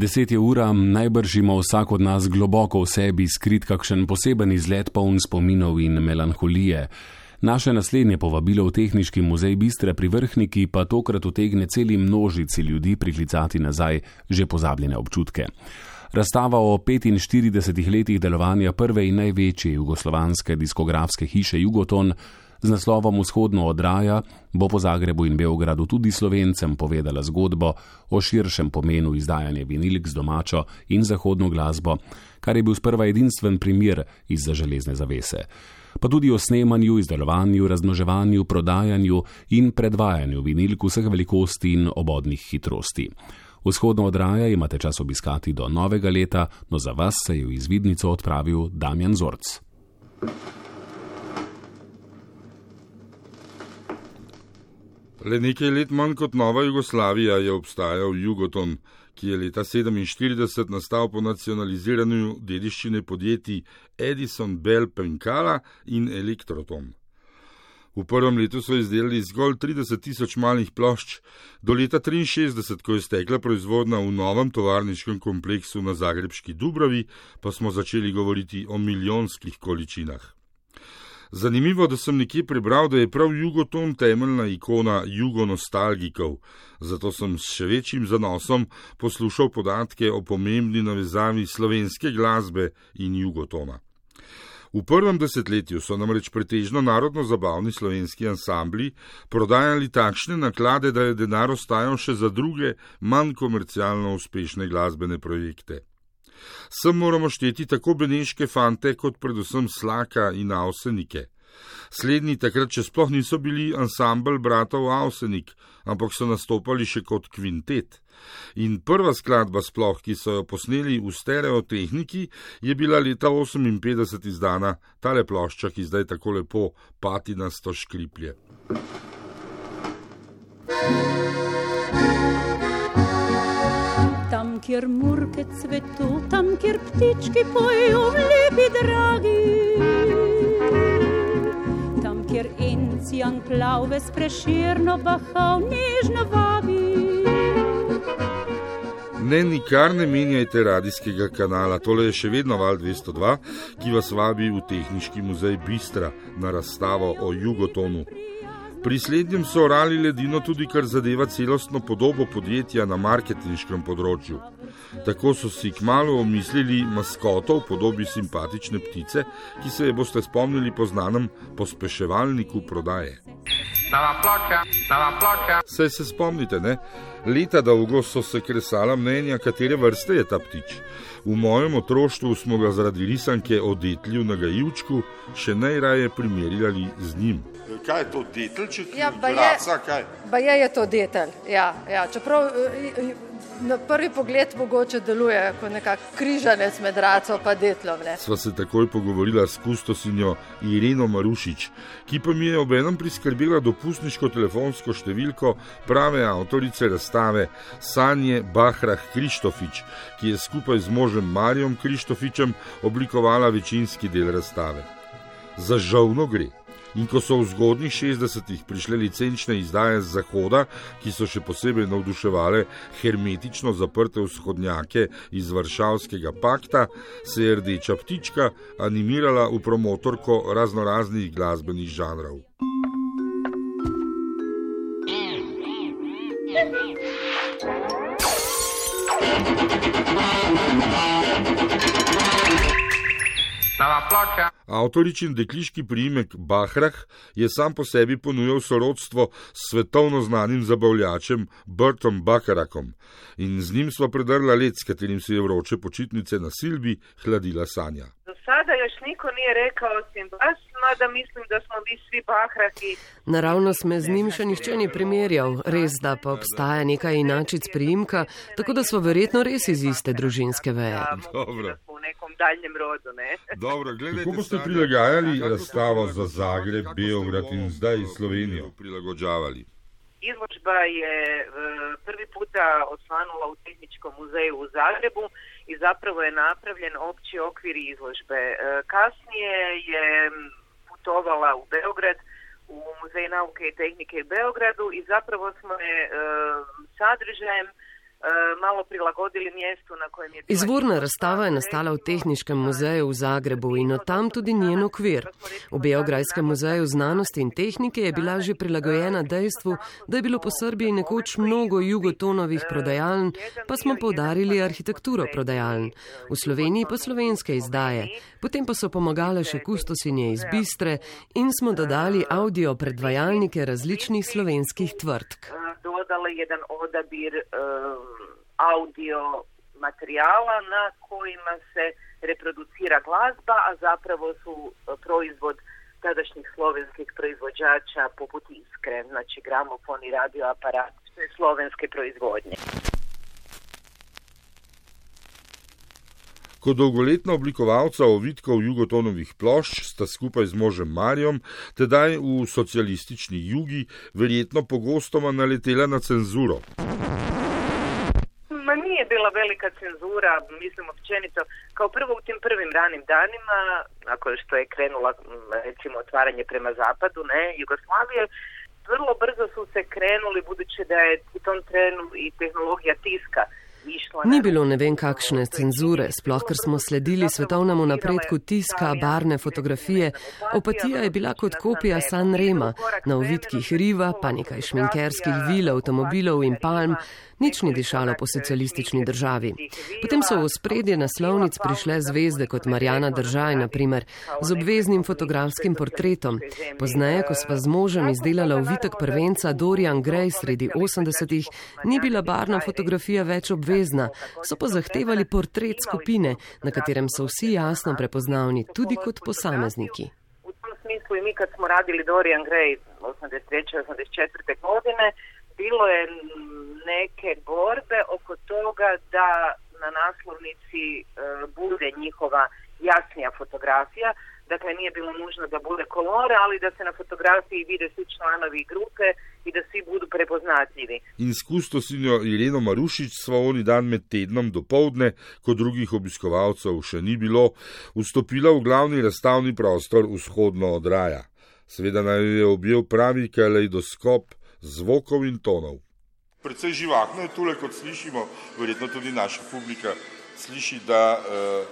Deset je ura, najbrž ima vsak od nas globoko v sebi skrit kakšen poseben izlet poln spominov in melanholije. Naše naslednje povabilo v Tehnički muzej Bistre pri Vrhniki pa tokrat utegne celi množici ljudi priklicati nazaj že pozabljene občutke. Razstava o 45 letih delovanja prve in največje jugoslovanske diskografske hiše Jugoton z naslovom Vzhodno odraja bo po Zagrebu in Beogradu tudi slovencem povedala zgodbo o širšem pomenu izdajanja vinilk z domačo in zahodno glasbo, kar je bil sprva edinstven primer izza železne zavese. Pa tudi o snemanju, izdelovanju, razmnoževanju, prodajanju in predvajanju vinilk vseh velikosti in obodnih hitrosti. Vzhodno odraja imate čas obiskati do novega leta, no za vas se je v izvidnico odpravil Damjan Zorc. Le nekaj let manj kot Nova Jugoslavija je obstajal Jugoton, ki je leta 1947 nastal po nacionaliziranju dediščine podjetij Edison, Bell, Penkala in Elektroton. V prvem letu so izdelali zgolj 30 tisoč malih plošč, do leta 1963, ko je stekla proizvodnja v novem tovarniškem kompleksu na Zagrebski Dubravi, pa smo začeli govoriti o milijonskih količinah. Zanimivo, da sem nekje prebral, da je prav jugoton temeljna ikona jugonostalgikov, zato sem s še večjim zanosom poslušal podatke o pomembni navezavi slovenske glasbe in jugotona. V prvem desetletju so namreč pretežno narodno zabavni slovenski ansambli prodajali takšne naklade, da je denar ostajal še za druge, manj komercialno uspešne glasbene projekte. Sem moramo šteti tako beneške fante, kot predvsem slaka in avsenike. Slednji takrat še sploh niso bili ansambl bratov Avsenik, ampak so nastopali še kot kvintet. In prva skladba sploh, ki so jo posneli v stereotehniki, je bila leta 58 izdana, tale plošča, ki zdaj tako lepo pati na sto škriplje. kjer murke cvetu, tam, kjer ptički pojejo, lepi dragi. Tam, kjer encijan plave spreširno bahal, nežno vabi. Ne, nikar ne menjajte radijskega kanala, tole je še vedno Val 202, ki vas vabi v Tehnički muzej Bistra na razstavo o Jugotonu. Pri slednjem so orali ledino tudi kar zadeva celostno podobo podjetja na marketinškem področju. Tako so si kmalo omislili maskoto v podobi simpatične ptice, ki se je boste spomnili po znanem pospeševalniku prodaje. Saj se spomnite, ne? Leta dolgo so se kresala mnenja, katere vrste je ta ptič. V mojem otroštvu smo ga zaradi risanke o detlju na gajivčku še najraje primerjali z njim. Kaj je to detelj? Ja, pa je, je to detelj. Ja, ja. Čeprav eh, na prvi pogled mogoče deluje kot nekakšen križanec med raco in detlom. Ne. Sva se takoj pogovorila s kustosinjo Irino Marušič, ki pa mi je obenem priskrbela dopustniško telefonsko številko prave avtorice razstave Sanje Bahrah Krištofič, ki je skupaj z možem Marijom Krištofičem oblikovala večinski del razstave. Za žalno gre. In ko so v zgodnjih 60-ih prišle licenčne izdaje z Zahoda, ki so še posebej navduševale hermetično zaprte vzhodnjake iz Varšavskega pakta, se je rdeča ptička animirala v promotorko raznoraznih glasbenih žanrov. Nova ploča. Avtoričin dekliški priimek Bahrah je sam po sebi ponujal sorodstvo s svetovno znanim zabavljačem Bertom Bakarakom in z njim sva predrla let, s katerim si je vroče počitnice na Silbi hladila sanja. Do sada još niko nije rekao osim vas, mada mislim da smo vi svi Bahrahi. Naravno sme z njim še nihče ni primerjal, res da pa obstaja nekaj inačic priimka, tako da smo verjetno res iz iste družinske veje. Dobro nekom daljnjem rodu. Ne? Dobro, gledajte, Kako boste prilagajali razstavo za Zagreb, Beograd in zdaj Slovenijo? Prilagođavali. Izložba je e, prvi puta osvanula u Tehničkom muzeju u Zagrebu i zapravo je napravljen opći okvir izložbe. E, kasnije je putovala u Beograd, u Muzej nauke i tehnike u Beogradu i zapravo smo je e, sadržajem malo prilagodili mjestu na kojem je Izvorna razstava je nastala v Tehničkem muzeju v Zagrebu in od tam tudi njen okvir. V Beograjskem muzeju znanosti in tehnike je bila že prilagojena dejstvu, da je bilo po Srbiji nekoč mnogo jugotonovih prodajaln, pa smo povdarili arhitekturo prodajaln. V Sloveniji pa slovenske izdaje. Potem pa so pomagale še kustosinje iz Bistre in smo dodali audio predvajalnike različnih slovenskih tvrtk dodali jedan odabir um, audio materijala na kojima se reproducira glazba, a zapravo su uh, proizvod tadašnjih slovenskih proizvođača poput Iskre, znači gramofon i radioaparat, slovenske proizvodnje. Kot dolgoletna oblikovalca ovitkov jugotonovih plošč sta skupaj z možem Marjom, tedaj v socialistični jugi, verjetno pogostoma naletela na cenzuro. Nije bila velika cenzura, mislim općenito, kao prvo u tim prvim ranim danima, nakon što je krenula recimo otvaranje prema zapadu, ne, Jugoslavije, vrlo brzo su se krenuli, budući da je u tom trenu i tehnologija tiska Ni bilo ne vem kakšne cenzure, sploh ker smo sledili svetovnemu napredku tiska, barne fotografije. Opatija je bila kot kopija San Rema, na ovitkih riva, pa nekaj šminkerskih vil, avtomobilov in palm. Nič ni dišalo po socialistični državi. Potem so v spredje naslovnic prišle zvezde kot Marjana Držaj, naprimer, z obveznim fotografskim portretom. Pozneje, ko sva z možem izdelala uvitek prvenca Dorian Gray sredi 80-ih, ni bila barna fotografija več obvezna, so pa zahtevali portret skupine, na katerem so vsi jasno prepoznavni, tudi kot posamezniki. V tem smislu, mi, kad smo radili Dorian Gray 83-84 godine, bilo je neke borbe oko toga da na naslovnici e, bude njihova jasnija fotografija. Dakle, nije bilo nužno da bude kolore, ali da se na fotografiji vide svi članovi grupe i da svi budu prepoznatljivi. In s kustosinjo Ireno Marušič sva oni dan med tednom do povdne, ko drugih obiskovalcev še ni bilo, vstopila v glavni razstavni prostor vzhodno od raja. Seveda naj je objel pravi kaleidoskop zvokov in tonov. Predvsej živahno je tole, kot slišimo, verjetno tudi naša publika sliši, da uh,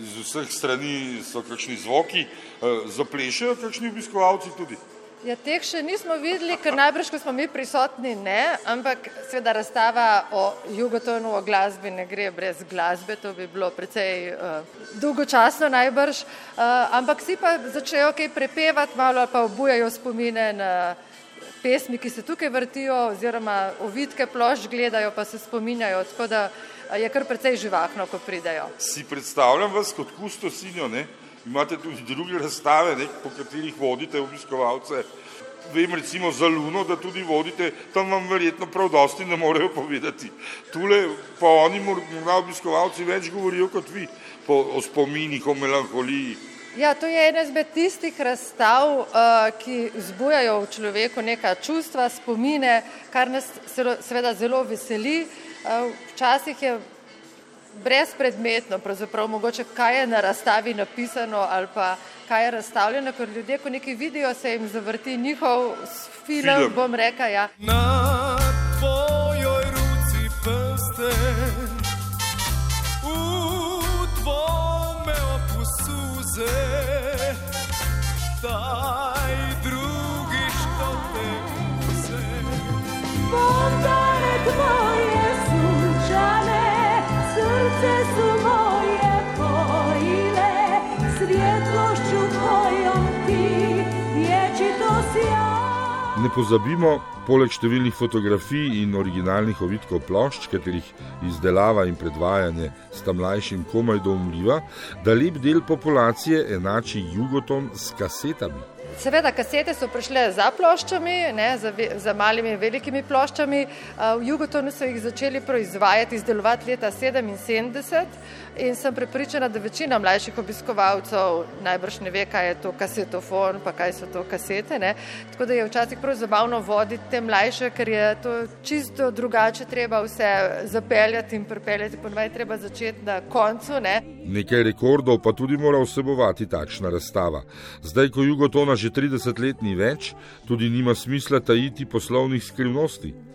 iz vseh strani so kakšni zvoki, uh, zaplešajo kakšni obiskovalci tudi. Ja, teh še nismo videli, ker najbrž, ko smo mi prisotni, ne, ampak seveda razstava o jugotonu, o glasbi ne gre brez glasbe, to bi bilo precej uh, dolgočasno najbrž, uh, ampak si pa začejo kaj prepevati, malo pa obujajo spomine na pesmi, ki se tukaj vrtijo, oziroma ovitke plošč gledajo, pa se spominjajo, tako da je kar precej živahno, ko pridejo. Si predstavljam vas kot kustosinjo, ne? imate tudi druge razstave, ne? po katerih vodite obiskovalce. Vem recimo za Luno, da tudi vodite, tam vam verjetno prav dosti ne morejo povedati. Tule pa oni morda obiskovalci več govorijo kot vi po, o spominih, o melanholiji. Ja, to je ena izmed tistih razstav, uh, ki vzbujajo v človeku neka čustva, spomine, kar nas seveda zelo veseli. Uh, včasih je brezpredmetno, pravzaprav mogoče, kaj je na razstavi napisano ali pa kaj je razstavljeno, ker ljudje, ko nekaj vidijo, se jim zavrti njihov film, film. bom rekel. Ja. Na suze taj drugi što te uze Fondane tvoje sunčane srce su moje pojile svjetlošću tvojom ti vječito sjaj Ne pozabimo, poleg številnih fotografij in originalnih ovitkov plošč, katerih izdelava in predvajanje sta mlajšim komaj doumljiva, da lep del populacije enači jugoton s kasetami. Seveda, kasete so prišle za ploščami, ne, za, za malimi in velikimi ploščami. V Jugotonu so jih začeli proizvajati, izdelovati leta 1977 in sem prepričana, da večina mlajših obiskovalcev najbrž ne ve, kaj je to kasetofon, pa kaj so to kasete. Ne. Tako da je včasih prav zabavno voditi te mlajše, ker je to čisto drugače, treba vse zapeljati in pripeljati, ponovadi treba začeti na koncu. Ne. Nekaj rekordov pa tudi mora vsebovati takšna razstava. Zdaj, ko Jugotona že 30 let ni več, tudi nima smisla tajiti poslovnih skrivnosti.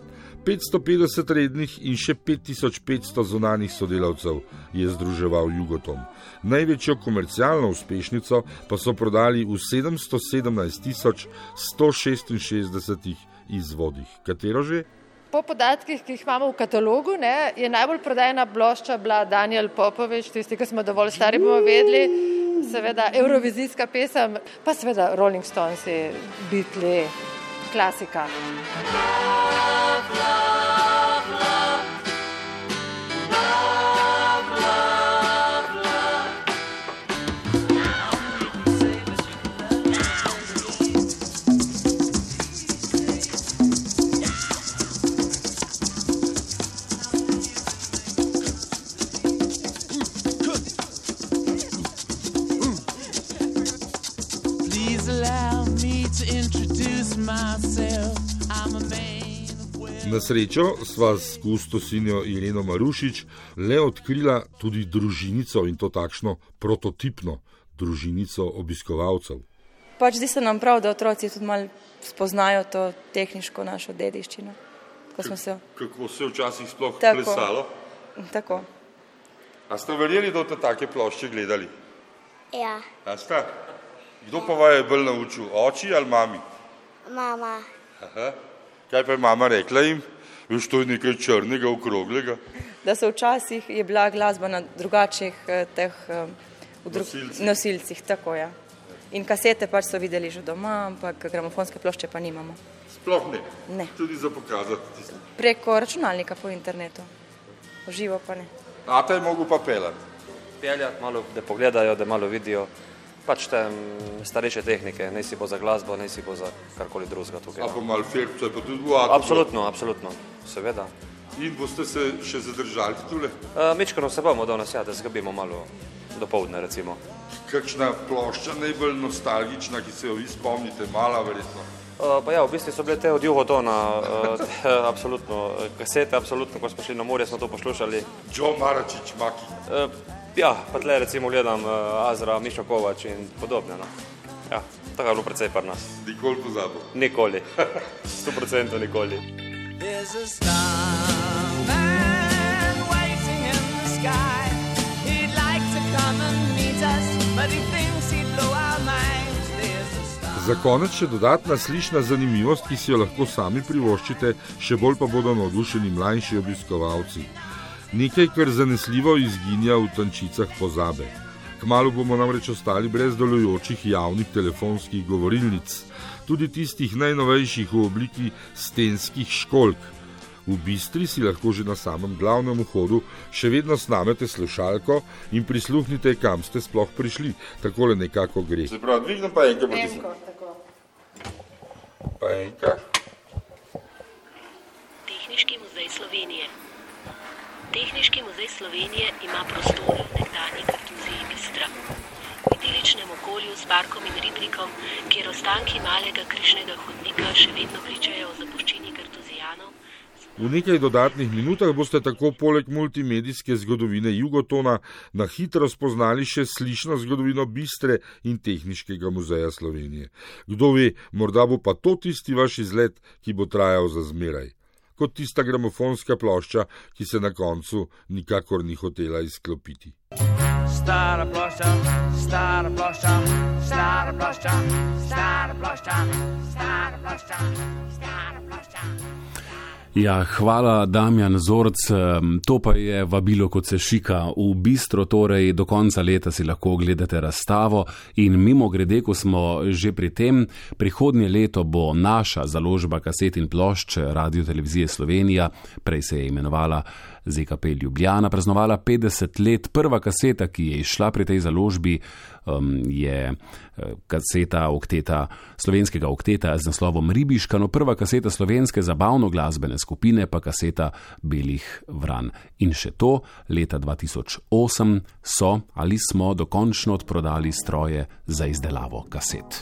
550 rednih in še 5500 zunanih sodelavcev je združeval Jugoton. Največjo komercialno uspešnico pa so prodali v 717 166 izvodih. Katero že? Po podatkih, ki jih imamo v katalogu, ne, je najbolj prodajna plošča bila Daniel Popovič, tisti, ki smo dovolj stari, bomo vedeli, seveda Eurovizijska pesem, pa seveda Rolling Stones, Beatles, clásica. Srečo sva s kustosinjo Ireno Marušič le odkrila tudi družinico in to takšno prototipno družinico obiskovalcev. Pač zdi se nam prav, da otroci tudi malo spoznajo to tehniško našo dediščino. Se... Kako se je včasih sploh tako, plesalo? Tako. A ste verjeli, da boste take plošče gledali? Ja. A ste? Kdo pa vas je bolj naučil, oči ali mami? Mama. Aha. Kaj pa je mama rekla jim? Veš, to je nekaj črnega, okroglega. Da so včasih je bila glasba na drugačnih eh, teh eh, dru nosilcih. nosilcih, tako je. Ja. In kasete pač so videli že doma, ampak gramofonske plošče pa nimamo. Sploh ne? Ne. Tudi za pokazati tisto? Preko računalnika po internetu. Živo pa ne. A te je mogo pa pelati? Peljati malo, da pogledajo, da malo vidijo pač te starejše tehnike, ne si bo za glasbo, ne si bo za karkoli drugega tukaj. Ampak malo filmce pa tudi v avtu? Absolutno, absolutno, seveda. In boste se še zadržali tule? Uh, Mičkano se bomo danes, ja, da zgabimo malo do povdne recimo. Kakšna plošča najbolj nostalgična, ki se jo vi spomnite, mala verjetno? Uh, pa ja, v bistvu so bile te od Juhotona, uh, absolutno, kasete, absolutno, ko smo šli na morje, smo to poslušali. Joe Maračič, Maki. Uh, Ja, pa tle recimo gledam uh, Azra, Mišo Kovač in podobno. No. Ja, tako je bilo precej par nas. Nikoli pozabil. Nikoli. 100% nikoli. Za konec še dodatna slišna zanimivost, ki si jo lahko sami privoščite, še bolj pa bodo navdušeni mlajši obiskovalci nekaj, kar zanesljivo izginja v tančicah pozabe. Kmalo bomo namreč ostali brez delujočih javnih telefonskih govorilnic, tudi tistih najnovejših v obliki stenskih školk. V bistri si lahko že na samem glavnem vhodu še vedno snamete slušalko in prisluhnite, kam ste sploh prišli. Tako le nekako gre. Se pravi, dvignem pa enkrat, pa Pa enkrat. Tehniški muzej Slovenije. Tehniški muzej Slovenije ima prostore v nekdanji kartuziji Bistra. V idiličnem okolju s parkom in ribnikom, kjer ostanki malega križnega hodnika še vedno pričajo o zapuščini kartuzijanov. V nekaj dodatnih minutah boste tako poleg multimedijske zgodovine Jugotona na hitro spoznali še slišno zgodovino Bistre in Tehniškega muzeja Slovenije. Kdo ve, morda bo pa to tisti vaš izlet, ki bo trajal za zmeraj kot tista gramofonska plošča, ki se na koncu nikakor ni hotela izklopiti. Stara plošča, stara plošča, stara plošča, stara plošča, stara plošča, stara plošča. Ja, hvala, Damjan Zorc. To pa je vabilo, kot se šika v bistro, torej do konca leta si lahko ogledate razstavo. In mimo grede, ko smo že pri tem, prihodnje leto bo naša založba kaset in plošč Radio Televizije Slovenija, prej se je imenovala ZKP Ljubljana, praznovala 50 let. Prva kaseta, ki je išla pri tej založbi, um, je uh, kaseta okteta, slovenskega okteta z naslovom Ribiška, no prva kaseta slovenske zabavno-glasbene skupine pa kaseta Belih Vran. In še to, leta 2008 so ali smo dokončno odprodali stroje za izdelavo kaset.